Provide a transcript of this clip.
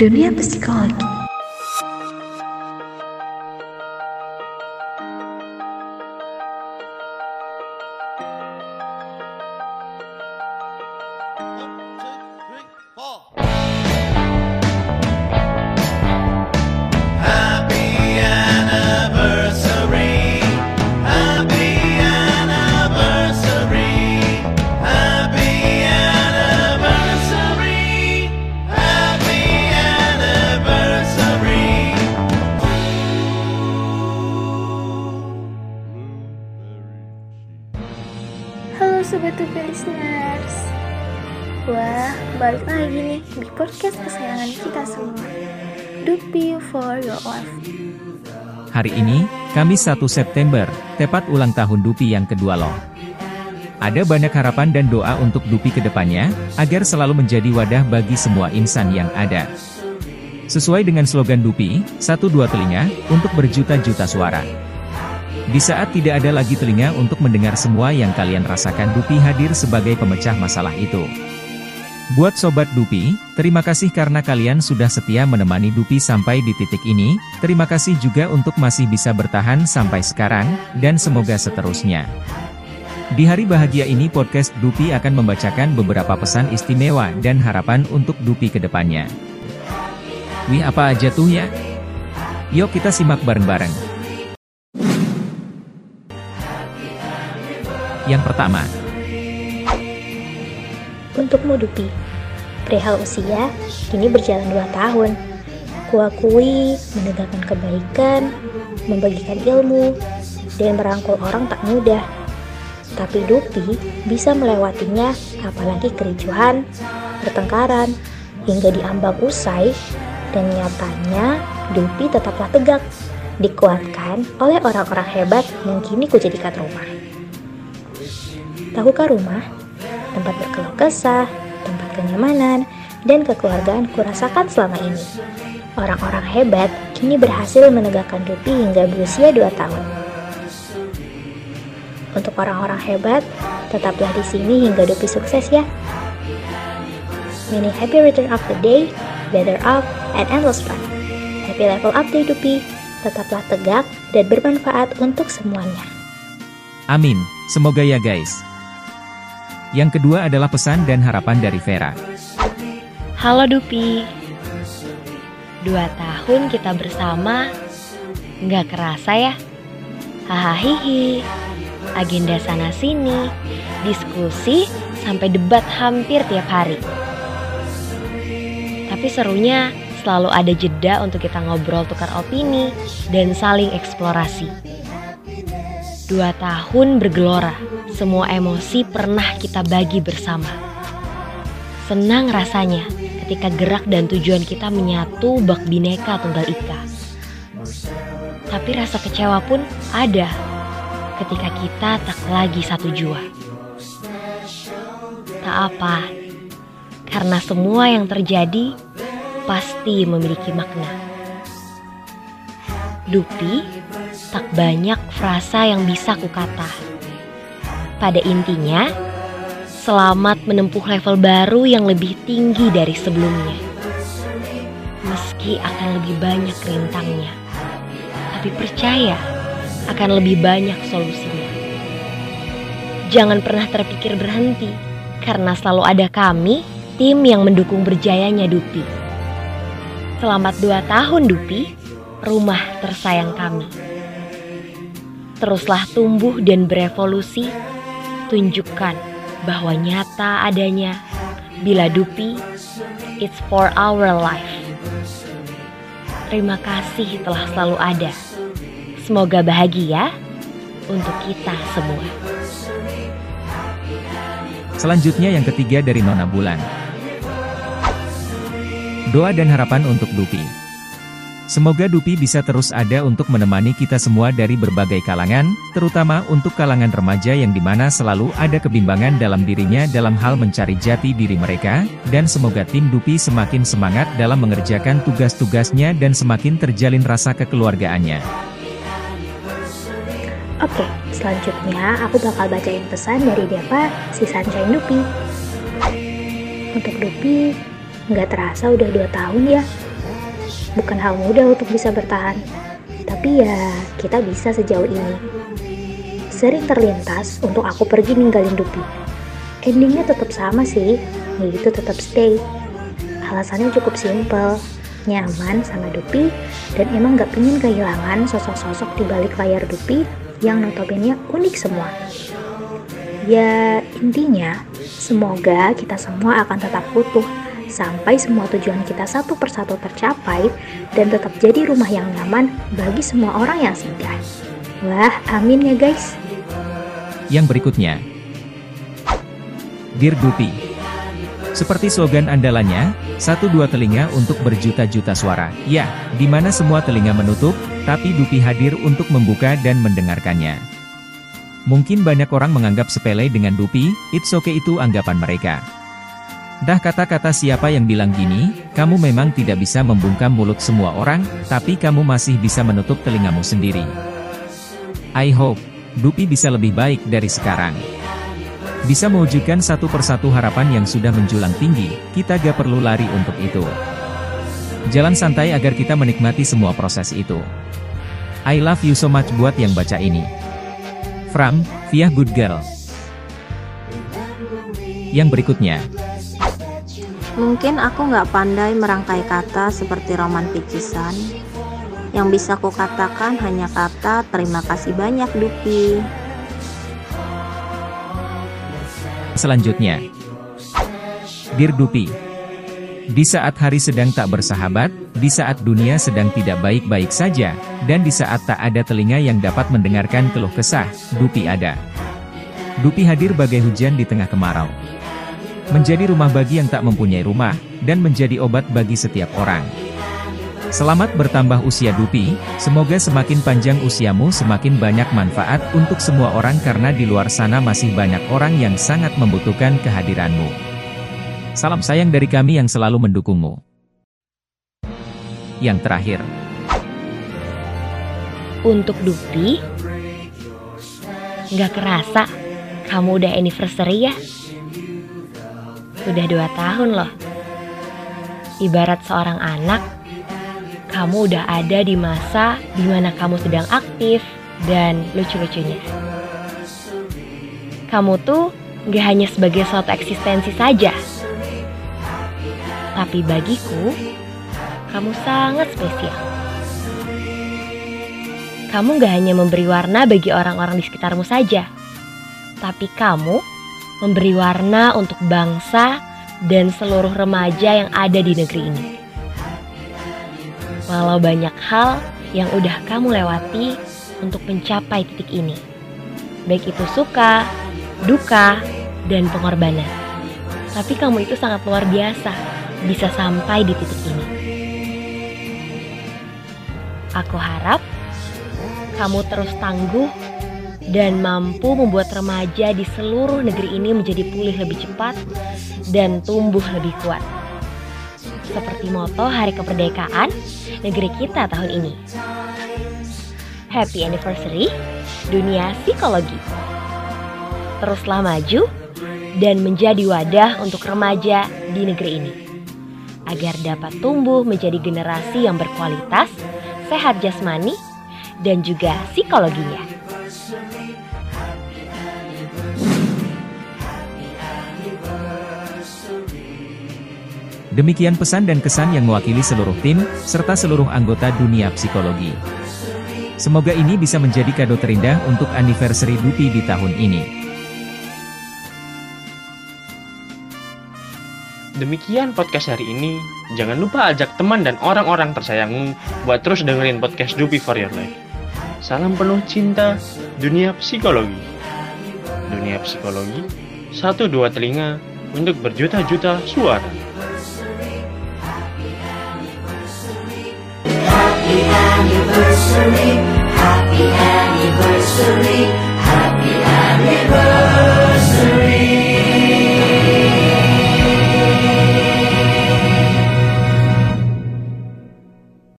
Dunia Psikologi Sobat Tupi Listeners Wah, balik lagi nih di podcast kesayangan kita semua Dupi for your life Hari ini, Kamis 1 September, tepat ulang tahun Dupi yang kedua loh. Ada banyak harapan dan doa untuk Dupi ke depannya, agar selalu menjadi wadah bagi semua insan yang ada. Sesuai dengan slogan Dupi, satu dua telinga, untuk berjuta-juta suara. Di saat tidak ada lagi telinga untuk mendengar semua yang kalian rasakan Dupi hadir sebagai pemecah masalah itu. Buat Sobat Dupi, terima kasih karena kalian sudah setia menemani Dupi sampai di titik ini, terima kasih juga untuk masih bisa bertahan sampai sekarang, dan semoga seterusnya. Di hari bahagia ini podcast Dupi akan membacakan beberapa pesan istimewa dan harapan untuk Dupi ke depannya. Wih apa aja tuh ya? Yuk kita simak bareng-bareng. Yang pertama, Untukmu Dupi Perihal usia, kini berjalan 2 tahun. Kuakui, menegakkan kebaikan, membagikan ilmu, dan merangkul orang tak mudah. Tapi Dupi bisa melewatinya apalagi kericuhan, pertengkaran, hingga diambang usai. Dan nyatanya Dupi tetaplah tegak dikuatkan oleh orang-orang hebat yang kini kujadikan rumah. Tahukah rumah? Tempat berkeluh kesah, tempat kenyamanan, dan kekeluargaan kurasakan selama ini. Orang-orang hebat kini berhasil menegakkan Dupi hingga berusia 2 tahun. Untuk orang-orang hebat, tetaplah di sini hingga Dupi sukses ya. Many happy return of the day, better up, and endless fun. Happy level up day Dupi, tetaplah tegak dan bermanfaat untuk semuanya. amin, semoga ya guys. Yang kedua adalah pesan dan harapan dari Vera. Halo Dupi. Dua tahun kita bersama Nggak kerasa ya. Hahaha Agenda sana sini Diskusi Sampai debat hampir tiap hari. Tapi serunya Selalu ada jeda untuk kita ngobrol tukar opini Dan saling eksplorasi Dua tahun bergelora Semua emosi pernah kita bagi bersama Senang rasanya ketika gerak dan tujuan kita menyatu bak bineka tunggal ika. Tapi rasa kecewa pun ada ketika kita tak lagi satu jua. Tak apa, karena semua yang terjadi pasti memiliki makna. Dupi, tak banyak frasa yang bisa kukata. Pada intinya, Selamat menempuh level baru yang lebih tinggi dari sebelumnya. Meski akan lebih banyak rintangnya, tapi percaya akan lebih banyak solusinya. Jangan pernah terpikir berhenti, karena selalu ada kami, tim yang mendukung berjayanya Dupi. Selamat dua tahun Dupi, rumah tersayang kami. Teruslah tumbuh dan berevolusi, tunjukkan bahwa nyata adanya bila Dupi it's for our life. Terima kasih telah selalu ada. Semoga bahagia untuk kita semua. Selanjutnya yang ketiga dari Nona Bulan. Doa dan harapan untuk Dupi. Semoga Dupi bisa terus ada untuk menemani kita semua dari berbagai kalangan, terutama untuk kalangan remaja yang di mana selalu ada kebimbangan dalam dirinya dalam hal mencari jati diri mereka, dan semoga tim Dupi semakin semangat dalam mengerjakan tugas-tugasnya dan semakin terjalin rasa kekeluargaannya. Oke, selanjutnya aku bakal bacain pesan dari Deva si Sunshine Dupi. Untuk Dupi, nggak terasa udah 2 tahun ya bukan hal mudah untuk bisa bertahan. Tapi ya, kita bisa sejauh ini. Sering terlintas untuk aku pergi ninggalin Dupi. Endingnya tetap sama sih, yaitu tetap stay. Alasannya cukup simpel, nyaman sama Dupi, dan emang gak pingin kehilangan sosok-sosok di balik layar Dupi yang notabene unik semua. Ya, intinya, semoga kita semua akan tetap utuh sampai semua tujuan kita satu persatu tercapai dan tetap jadi rumah yang nyaman bagi semua orang yang singgah. Wah, amin ya guys. Yang berikutnya, Dear Dupi. Seperti slogan andalannya, satu dua telinga untuk berjuta-juta suara. Ya, di mana semua telinga menutup, tapi Dupi hadir untuk membuka dan mendengarkannya. Mungkin banyak orang menganggap sepele dengan Dupi, it's okay itu anggapan mereka. Dah kata-kata siapa yang bilang gini, kamu memang tidak bisa membungkam mulut semua orang, tapi kamu masih bisa menutup telingamu sendiri. I hope, Dupi bisa lebih baik dari sekarang. Bisa mewujudkan satu persatu harapan yang sudah menjulang tinggi, kita gak perlu lari untuk itu. Jalan santai agar kita menikmati semua proses itu. I love you so much buat yang baca ini. From, via Good Girl. Yang berikutnya, Mungkin aku nggak pandai merangkai kata seperti roman picisan. Yang bisa ku katakan hanya kata terima kasih banyak Dupi. Selanjutnya, Dear Dupi, di saat hari sedang tak bersahabat, di saat dunia sedang tidak baik-baik saja, dan di saat tak ada telinga yang dapat mendengarkan keluh kesah, Dupi ada. Dupi hadir bagai hujan di tengah kemarau. Menjadi rumah bagi yang tak mempunyai rumah, dan menjadi obat bagi setiap orang. Selamat bertambah usia Dupi, semoga semakin panjang usiamu semakin banyak manfaat untuk semua orang karena di luar sana masih banyak orang yang sangat membutuhkan kehadiranmu. Salam sayang dari kami yang selalu mendukungmu. Yang terakhir, Untuk Dupi, nggak kerasa kamu udah anniversary ya? Udah dua tahun loh. Ibarat seorang anak, kamu udah ada di masa di mana kamu sedang aktif dan lucu-lucunya. Kamu tuh nggak hanya sebagai suatu eksistensi saja, tapi bagiku, kamu sangat spesial. Kamu gak hanya memberi warna bagi orang-orang di sekitarmu saja, tapi kamu memberi warna untuk bangsa dan seluruh remaja yang ada di negeri ini. Walau banyak hal yang udah kamu lewati untuk mencapai titik ini, baik itu suka, duka, dan pengorbanan. Tapi kamu itu sangat luar biasa bisa sampai di titik ini. Aku harap kamu terus tangguh dan mampu membuat remaja di seluruh negeri ini menjadi pulih lebih cepat dan tumbuh lebih kuat. Seperti moto Hari Kemerdekaan negeri kita tahun ini. Happy anniversary dunia psikologi. Teruslah maju dan menjadi wadah untuk remaja di negeri ini agar dapat tumbuh menjadi generasi yang berkualitas, sehat jasmani, dan juga psikologinya. Demikian pesan dan kesan yang mewakili seluruh tim, serta seluruh anggota dunia psikologi. Semoga ini bisa menjadi kado terindah untuk anniversary Dupi di tahun ini. Demikian podcast hari ini. Jangan lupa ajak teman dan orang-orang tersayangmu buat terus dengerin podcast Dupi for Your Life. Salam penuh cinta, dunia psikologi. Dunia psikologi, satu dua telinga untuk berjuta-juta suara. anniversary, happy anniversary.